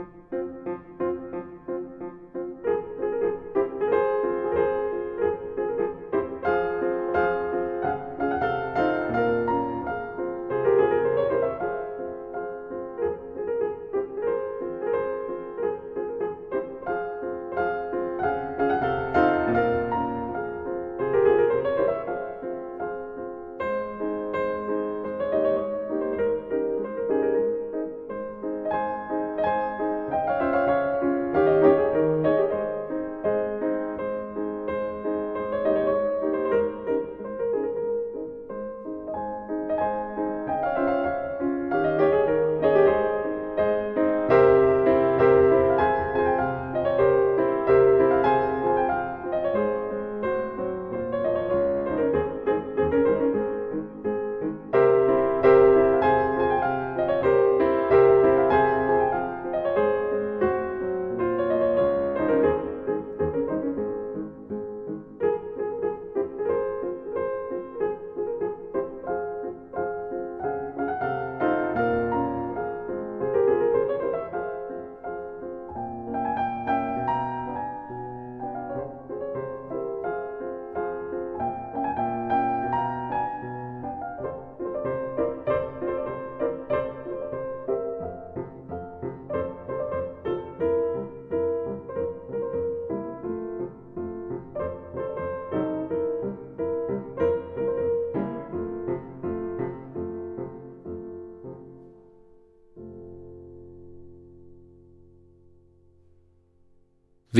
Musik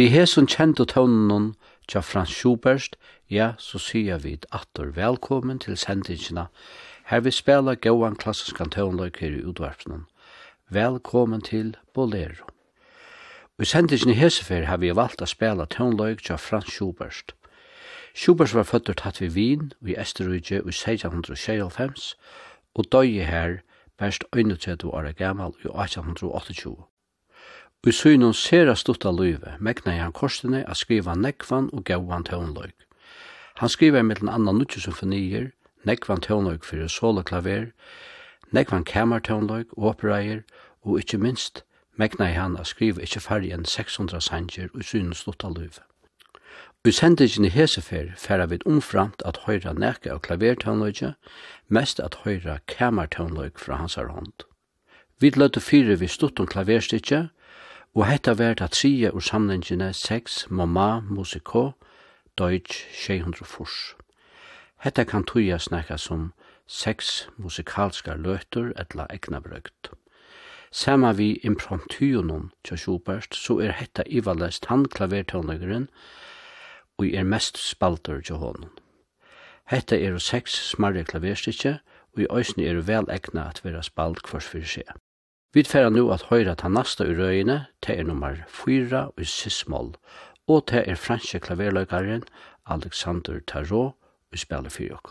Vi har som kjent og tøvnen tja Frans Schubert, ja, så sier vi atter velkommen til sendingsina. Her vi spela gauan klassiskan tøvnløyk her i utvarpnen. Velkommen til Bolero. I sendingsina hesefer har vi valgt å spela tøvnløyk tja Frans Schubert. Schubert var føtter tatt vi Wien i Esterrydje i 1696 og døye her best 31 år gammal i 1828. Og i synum sera stutta løyve megnaði han korsene a skriva nekvan og gauan tøvnløyk. Han skriver mellan annan nutje symfonier, nekvan tøvnløyk fyrir solo klaver, nekvan kamertøvnløyk, opereier, og ikkje minst megnaði han a skriva ikkje færre enn 600 sanger og i synum stutta løyve. I sendingen i Hesefer færa vid omframt at høyra nekka av klavertøvnløyke, mest at høyra kamertøvnløyk fra hans hånd. Vi løtte fire vi stutt om og hetta vær ta tria ur samlingene 6 mamma Musiko Deutsch 640. Hetta kan tuja snakka som seks musikalskar løtur etla egna brøgt. Sama vi impromptuunum tja Schubert, så er hetta ivalest han klavertånøyren, og er mest spaltur tja honom. Hetta er seks smarri klaverstitje, og i òsni er vel egna at vera spalt kvars fyrir seg. Vi tfæra nu at høyra ta nasta i røyene, det er nummer 4 i sismål, og det er franske klaverløykaren Alexander Tarot i spiller fyrir.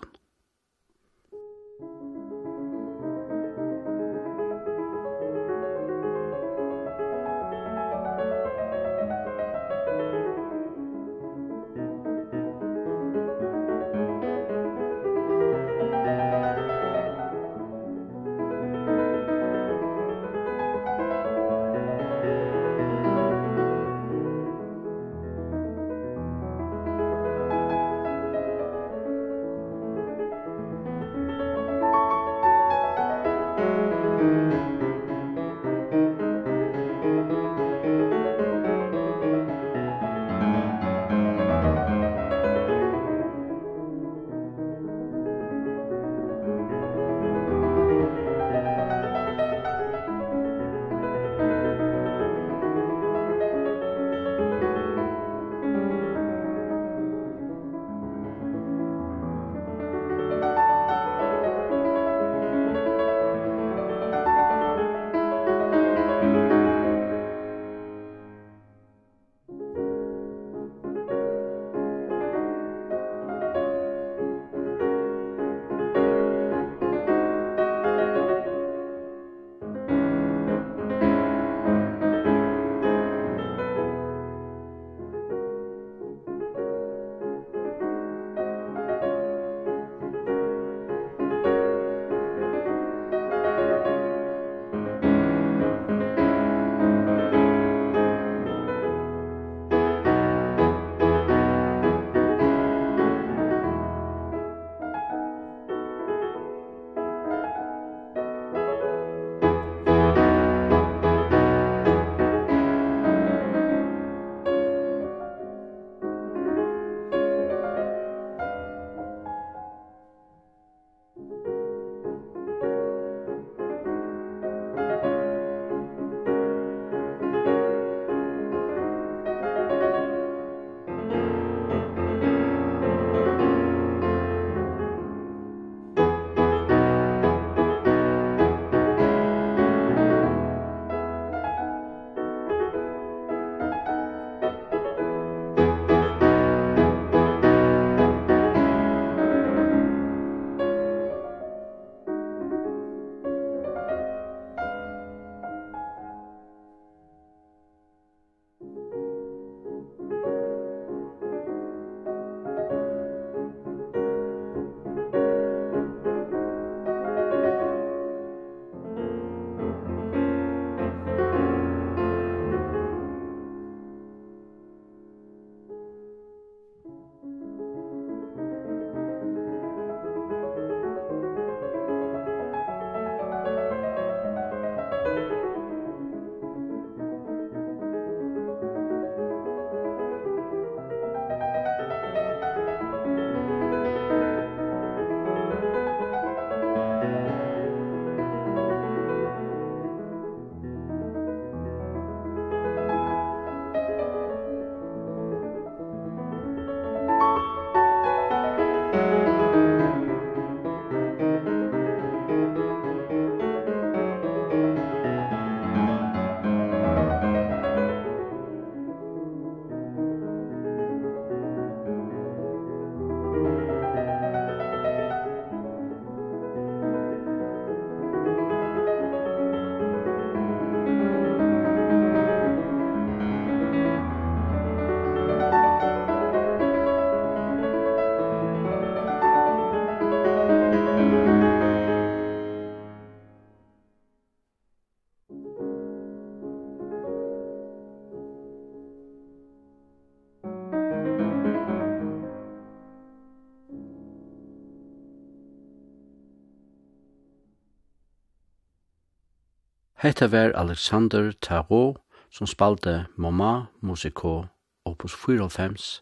Hetta var Alexander Tarot som spalte Mama Musico opus 45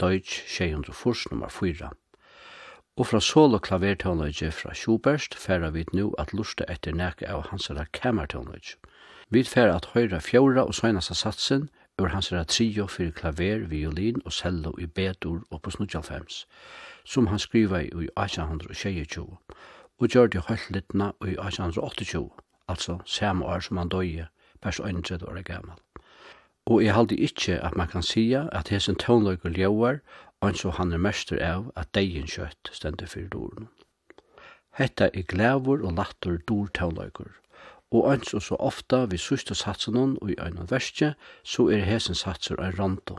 Deutsch 604 nummer 4. Og fra solo klavertonløyge fra Schubert færa vi nu at lusta etter nekka av hansara kammertonløyge. Vi færa at høyra fjóra og søgnasa satsen ur hansara trio fyrir klaver, violin og cello i betur opus 95, som han skriva i 1822 og gjør det høyt littna i 1828 altså samme år som han døye, vers 31 år gammal. Og jeg halde ikkje at man kan sia at hesen tånløyker ljauar, og så han er mester av at deien kjøtt stendur fyrir doren. Hetta er glævur og latter dor tånløyker, og ans og så ofta vi syste satsen og i øynene verste, så er hesen satser en rando.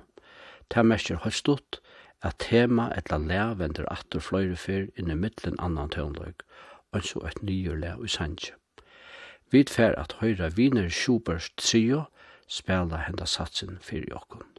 Det mestjer stått at tema etla læ vender atter fløyre fyr inn i middelen annan tånløyk, og så et nyer læ i sanje. Vi fer at høyra viner Schubert trio spela henda satsen fyrir jokkun.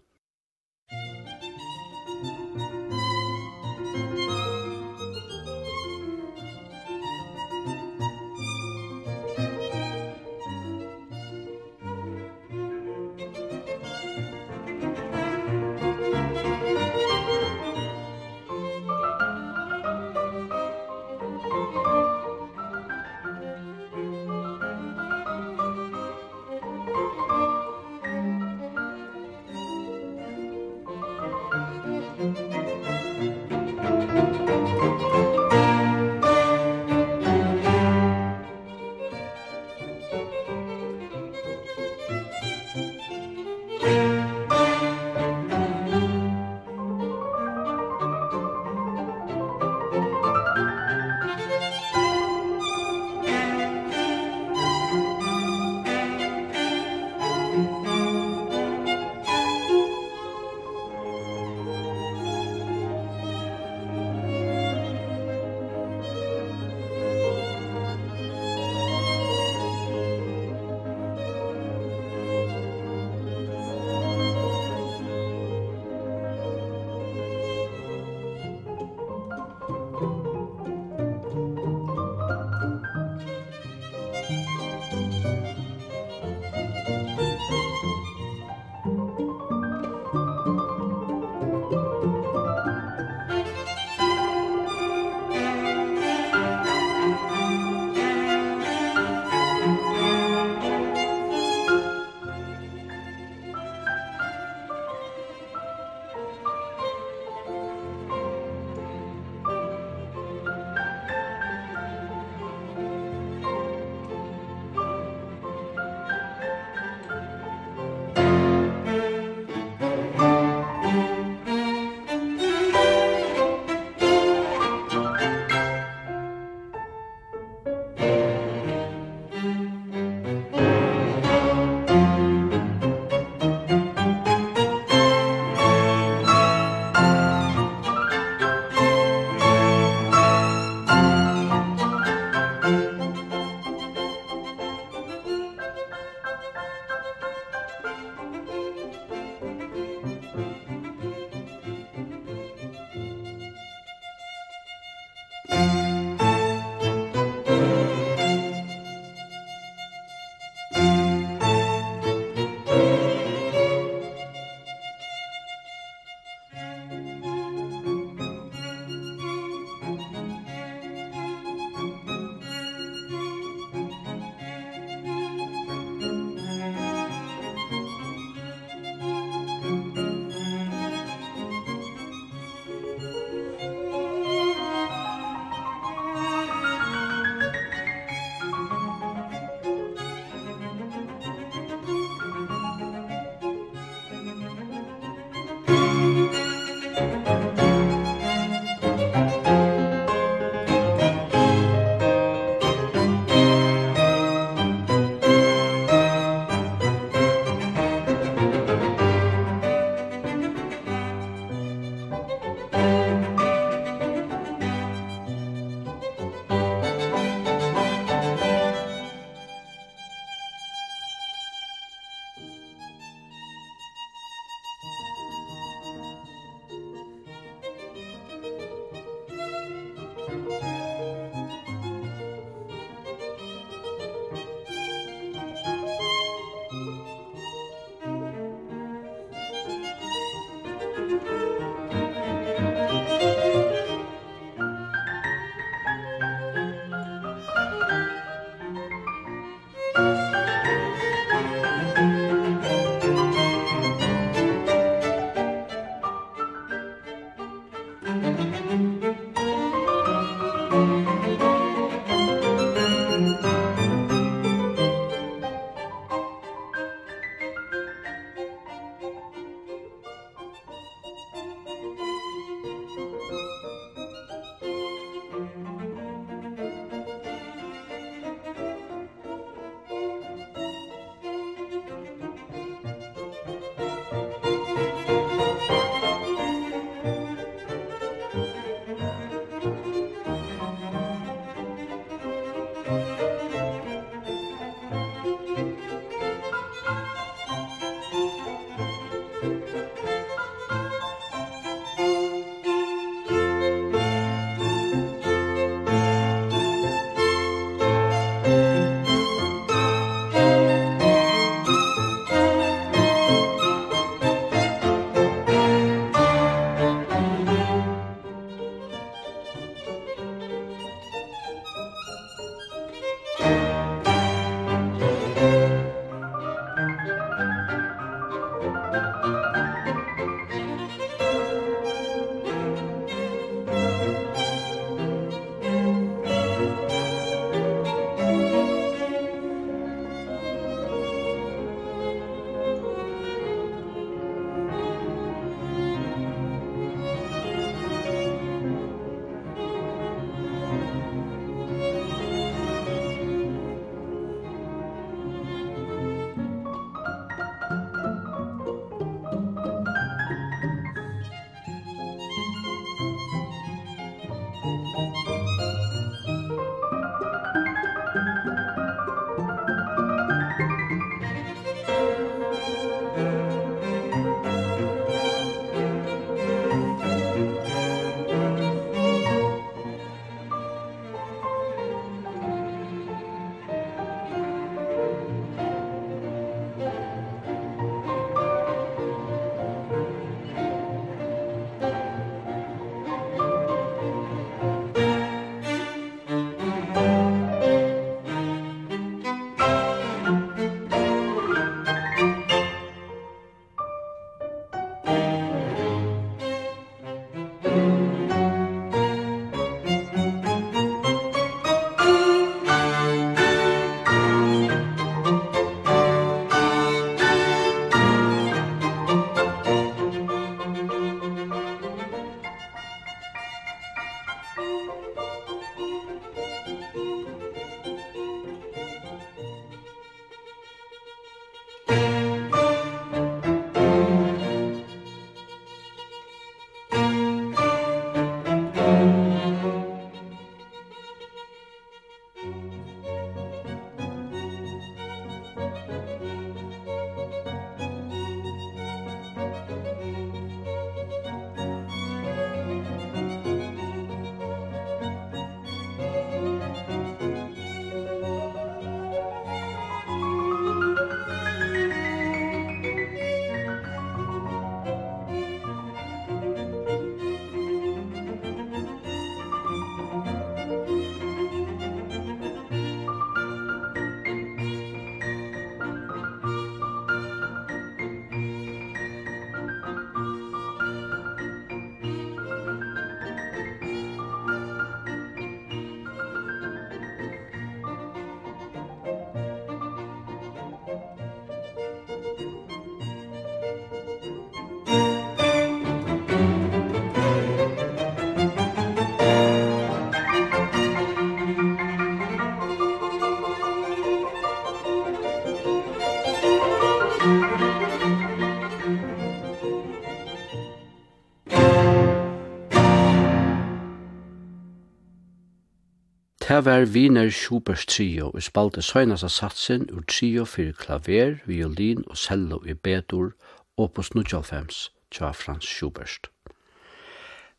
Det var Wiener Schubert Trio og spalte søgnas av satsen ur trio fyrir klaver, violin og cello i bedur, opus 95, tja Frans Schubert.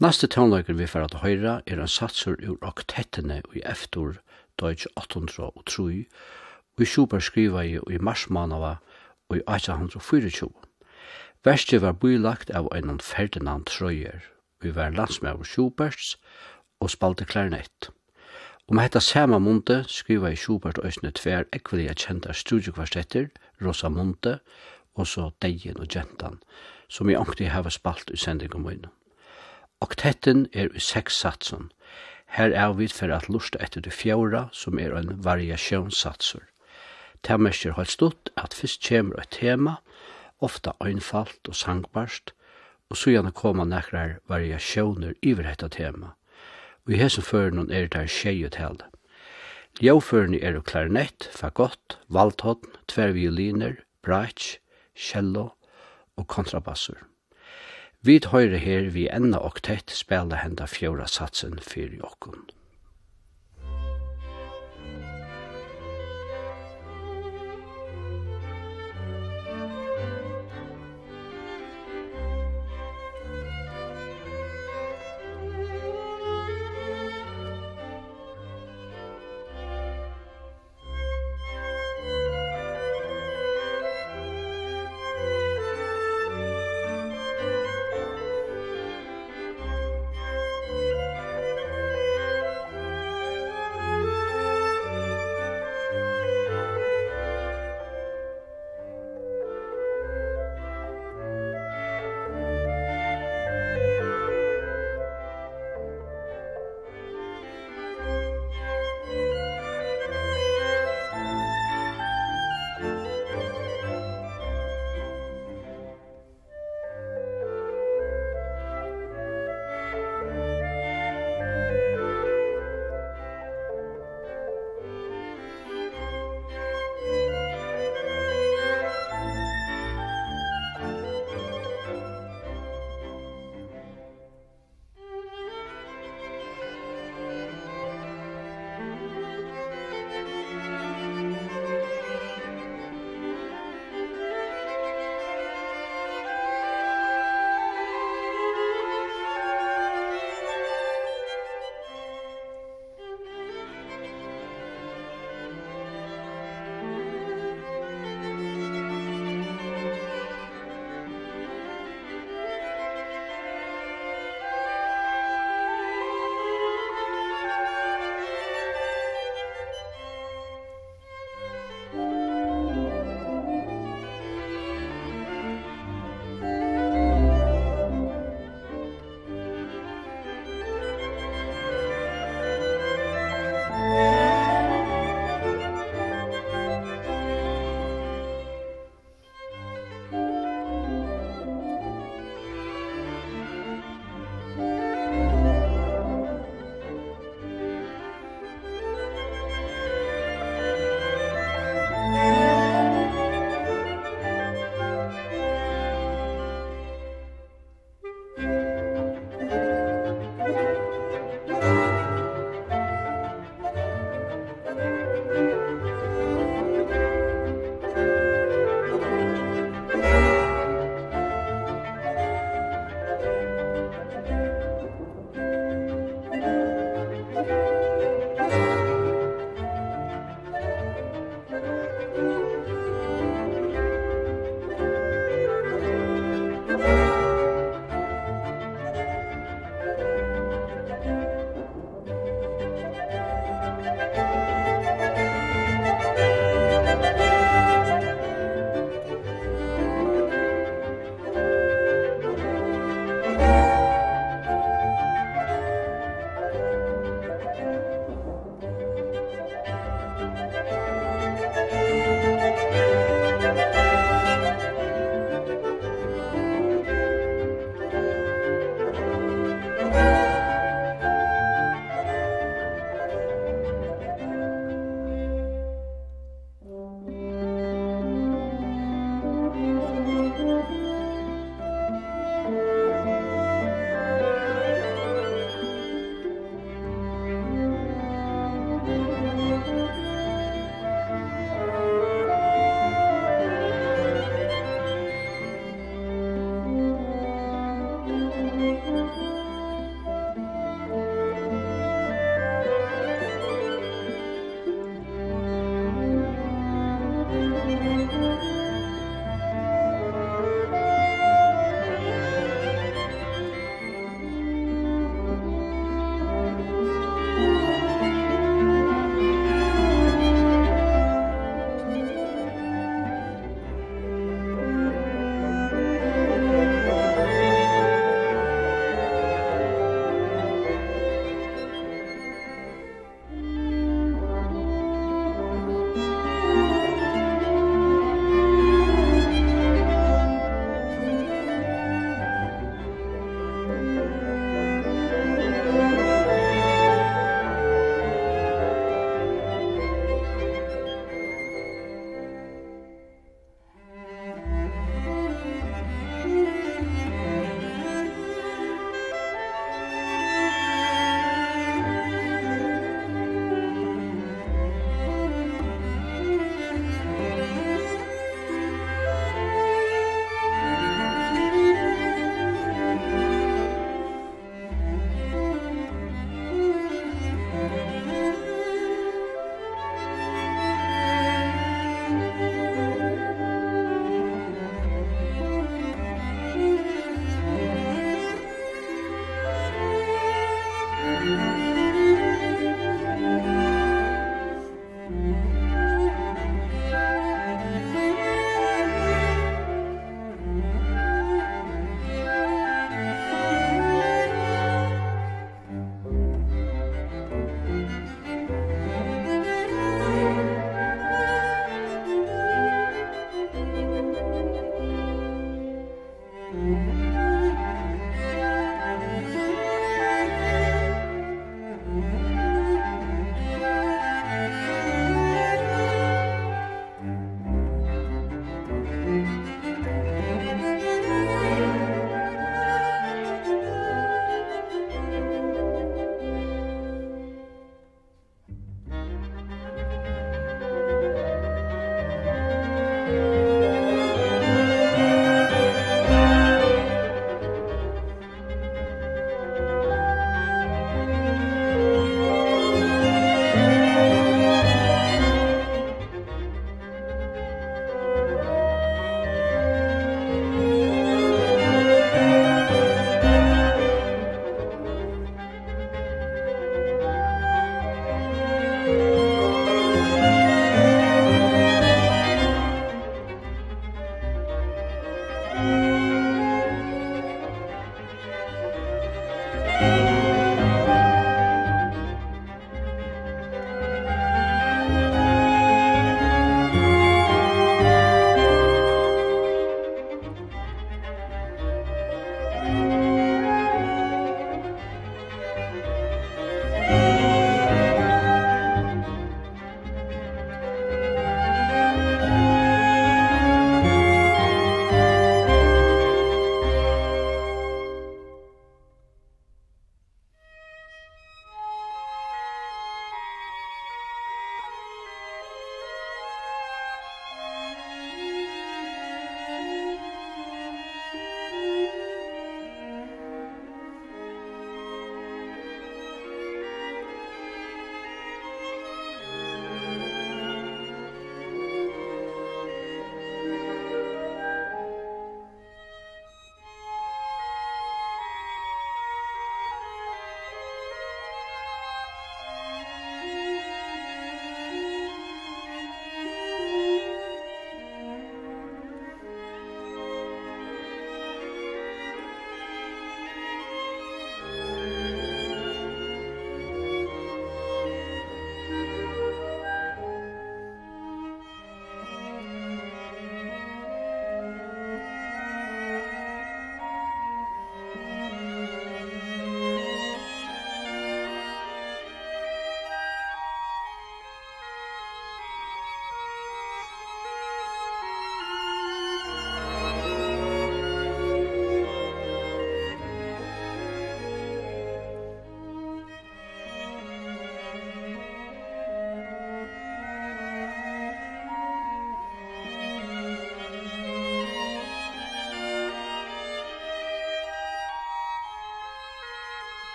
Næste tånløyker vi fyrir at høyra er en satsur ur oktettene i eftur, Deutsch 803, og Schubert skriva i i marsmanava og i 1824. Verste var bylagt av einan Ferdinand Trøyer, vi var landsmæver Schuberts og spalte klarinett. Om hetta sama munte skriva i Schubert òsne tver ekvelia kjenta studiekvarstetter, Rosa Munte, og så Deien og Gentan, som i ångti hava spalt i sendingen min. Oktetten er i seks satsen. Her er vi for at lusta etter det fjorda, som er en variasjonssatser. Temmerskjer holdt stått at fyrst kjemur et tema, ofta einfalt og sangbarst, og så gjerne koma nekrar variasjoner iver hetta tema og i hesen føren er det tjei tale. Ljøførene er klarinett, fagott, valthånd, tverrvioliner, braitj, cello og kontrabassur. Vi høyre her vi enda og tett spela henda fjóra satsen fyrir okkund.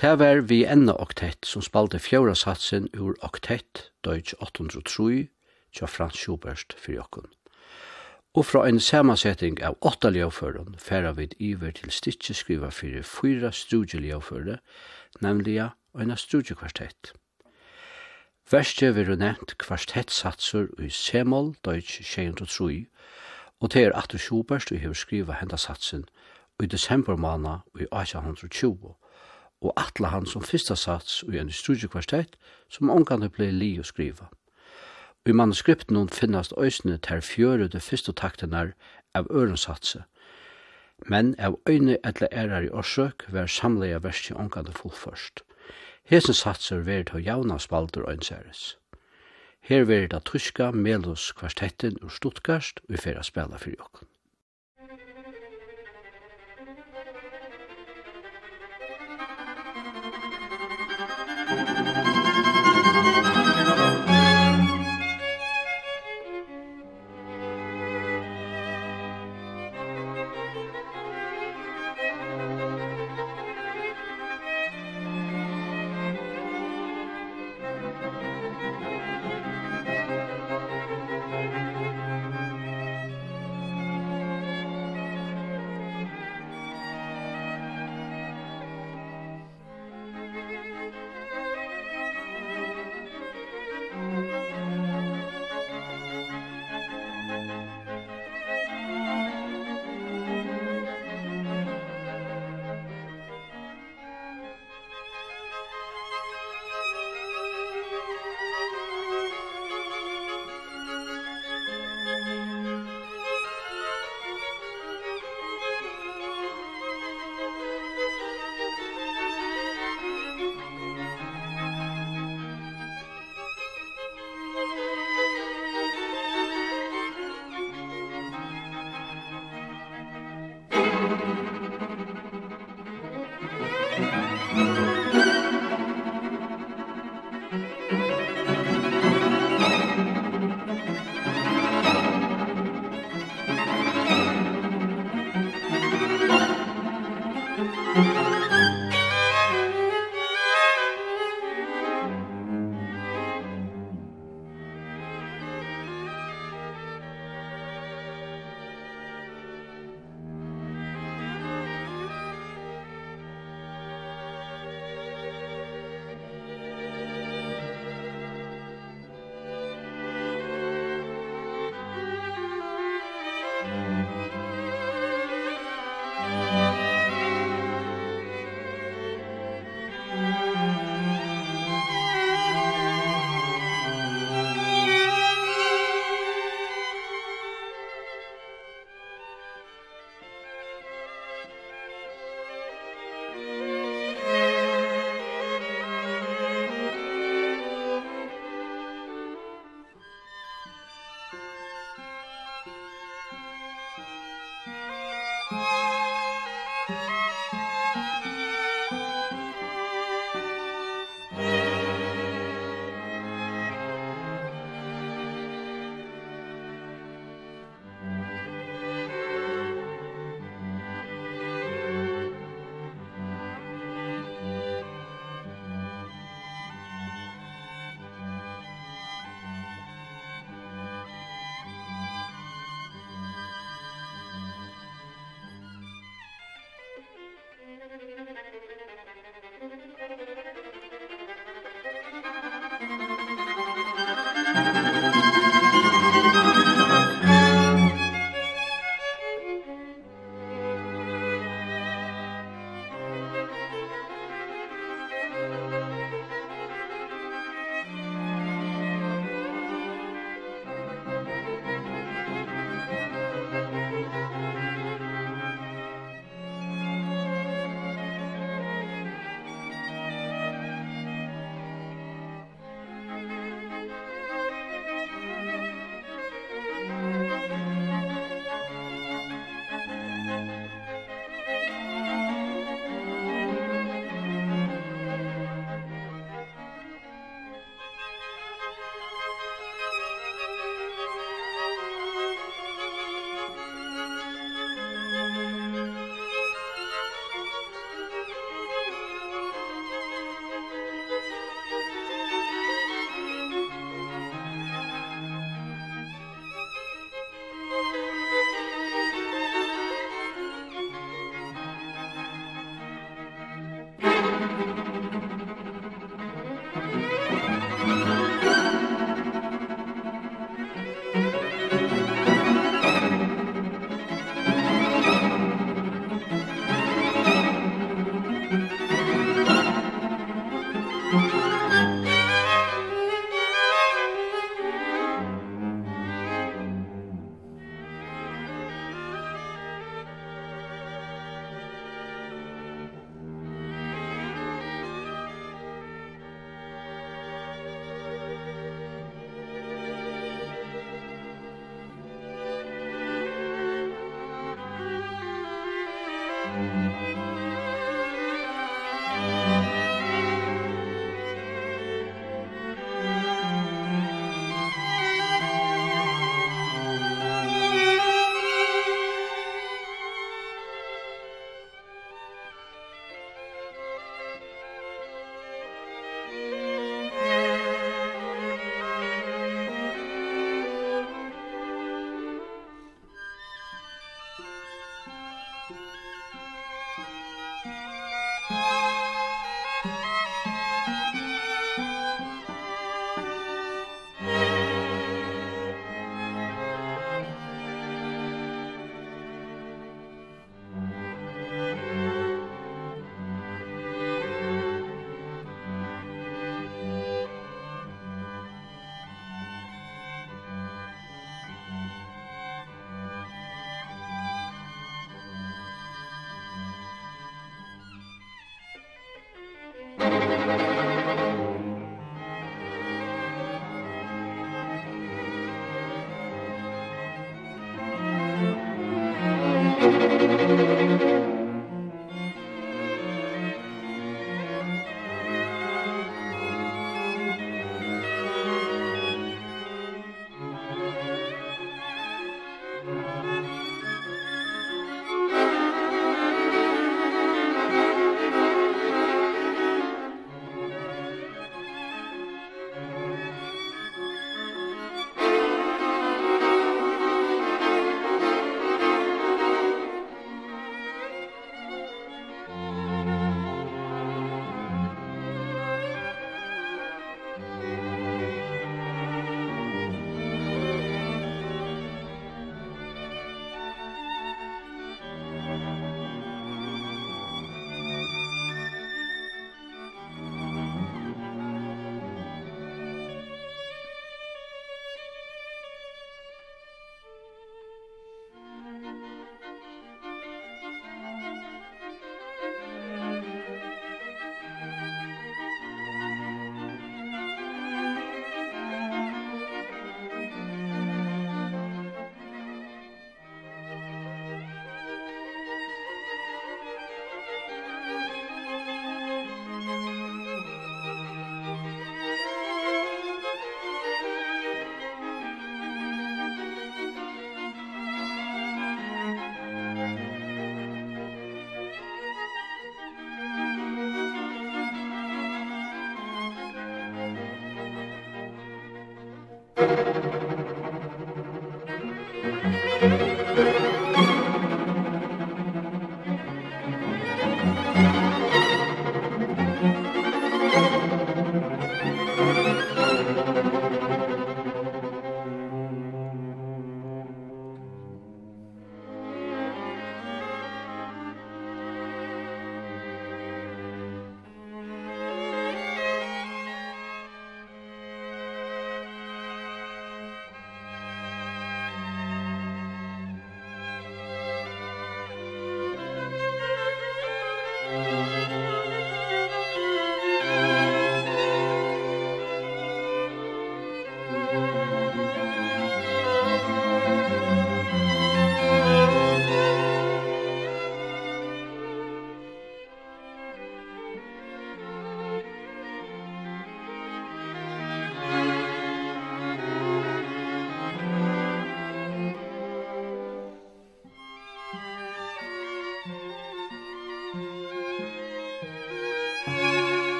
Det var vi enda oktett som spalte fjóra satsen ur oktett Deutsch 803 tja Frans Schubert fyrir okkun. Og fra en samansetting av åtta ljåføren færa vi iver til stitje skriva fyrir fyra studie ljåføre, nemlig en studiekvartett. Verste vil du nevnt kvartettsatser i Semol, Deutsch 603, og til er Atter Schubert og hever skriva henda satsen i desember måned i 1820, og atla han som fyrsta sats i en studiekvartett som omgande ble li å skriva. I manuskripten hon finnast øysene ter fjøre de fyrste taktenar av ørensatse, men av øyne etter ærar i årsøk var samleia versi omgande fullførst. Hesen satser verit til javna spaldur øynseres. Her verit det tyska Melus kvartetten ur Stuttgart og vi fyrir a spela fyrir jokken. Musik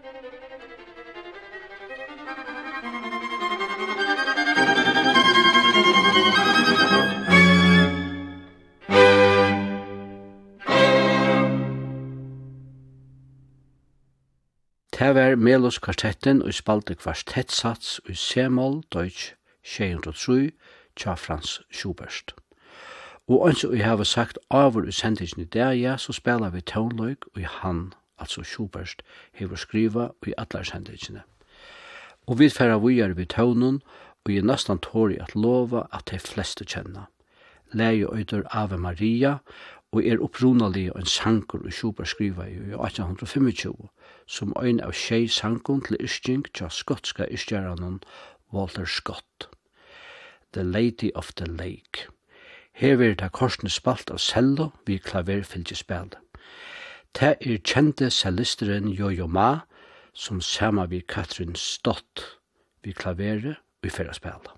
Det var Melos kvartetten og spalte kvartettsats i Semol, Deutsch 603, tja Frans Schubert. Og ønsker jeg har sagt over i sendingen i dag, ja, så spela vi tonløyk og i han altså Schubert, hever skriva i allars hendikene. Og vi færa vujar vi tøvnun, og jeg næstan tåri at lova at de fleste kjenna. Leie øyder Ave Maria, og er opprunalig en sankur og Schubert skriva i 1825, som ein av tjei sankun til ischting tja skotska ischgeranon Walter Scott. The Lady of the Lake. Her vil det korsne spalt av cello vi klaverfylgjespillet. Ta er kjente cellisteren Jojo Ma, som sama vi Katrin Stott vi klavere og i fyrre spela.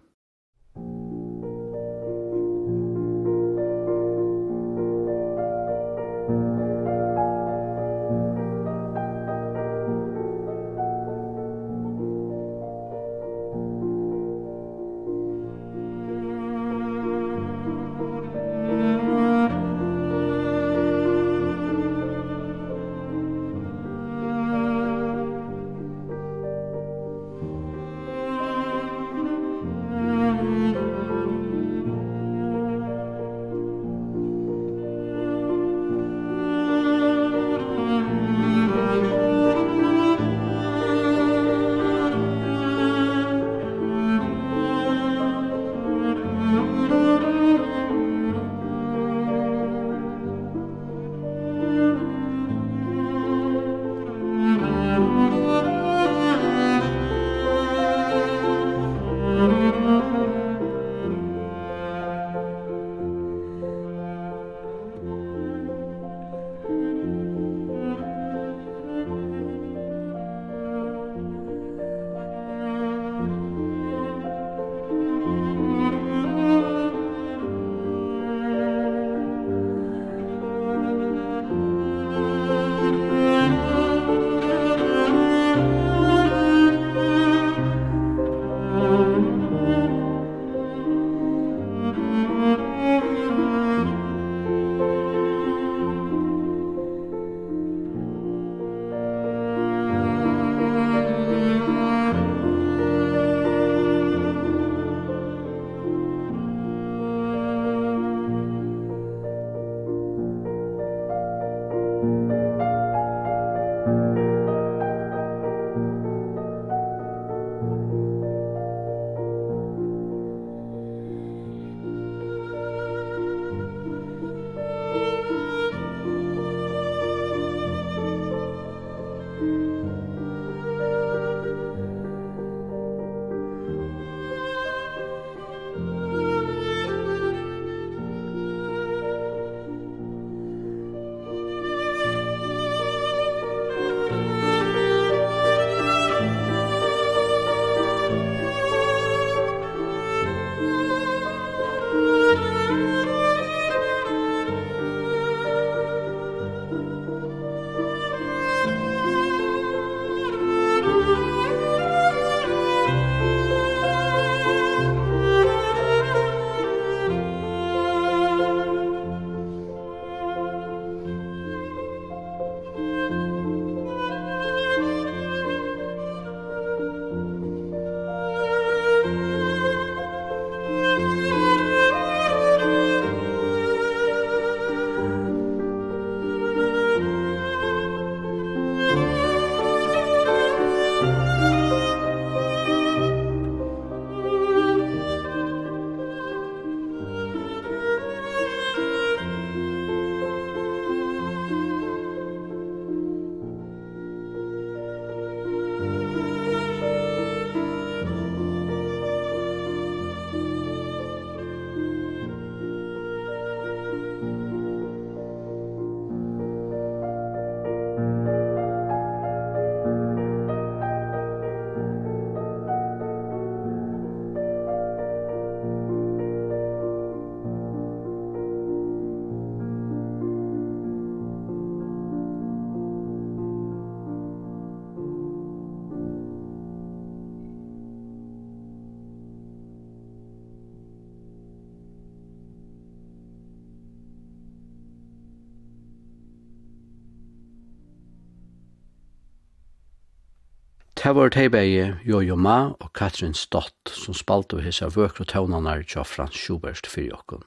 Det var det beie Jojo Ma og Katrin Stott som spalte vi hisse vøkru tøvnene tja Frans Schubert for jokken.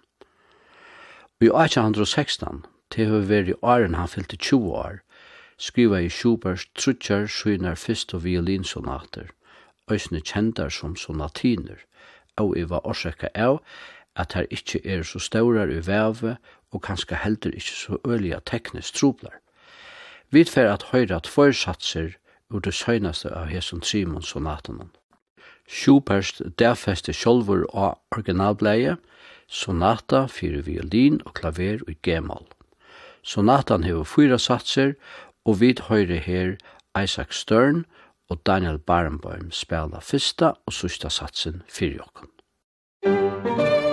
I 1816, til høy i åren han fyllte 20 år, skriva i Schubert trutjar synar fyrst og violinsonater, òsne kjendar som sonatiner, og i var årsaka av at her ikkje er så staurar i veve og kanskje heldur ikkje så øliga teknisk trublar. Vi fer at høyra at forsatser ur det søgnaste av Hesun Trimon sonaten. Schubert derfeste sjolvor av originalbleie, sonata fyrir violin og klaver og gemal. Sonatan hever fyra satser, og vid høyre her Isaac Stern og Daniel Barenboim spela fyrsta og sista satsen fyrir jokken. Musik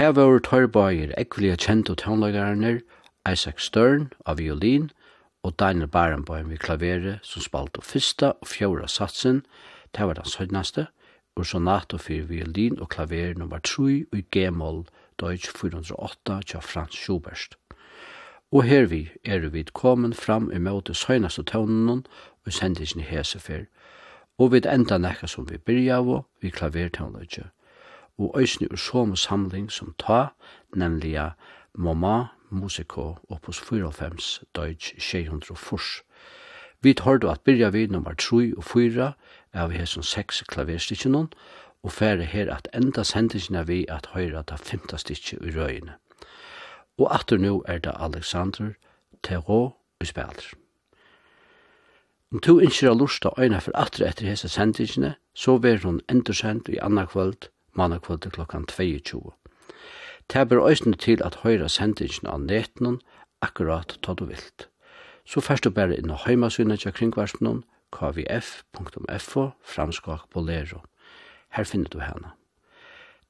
Det var tørbøyer ekvelige kjent og tonlagarerne Isaac Stern av violin og Daniel Barenboim ved klaveret som spalte fyrsta og fjorda satsen, det var den søgnaste, og sonata for violin og klaver nummer 3 og G-moll Deutsch 408 til Frans Schubert. Og her vi er vi kommet fram i møte søgnaste tøvnen og sendingen hese for, og vi enda nekka som vi byrja av, vi klavertøvnløyde og øysni ur som samling som ta, nemlig Mama Musico opus 94 Deutsch 640. Vi tar du at byrja vi nummer 3 og 4 av hesson 6 klaverstikken og færre her at enda sendingen er vi at høyra ta femta stikken i røyene. Og atter nu er det Alexander Terå i spiller. Om to innskjer av lusta øyne for atter etter hese sendingene, så vil hun endursend i anna kvöld mannakvölde klokkan 22. Det ber òsne til at høyra sendingen av netnum akkurat ta du vilt. Så først du bare inn og heimasynet til kringvarspenon kvf.fo framskak bolero. Her finner du henne.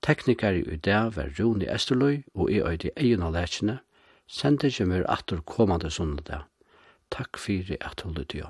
Teknikar i dag var Rune Esterløy og i øyde egen av lærkene. Sendingen er atter kommande sundag. Takk fyrir at du lytte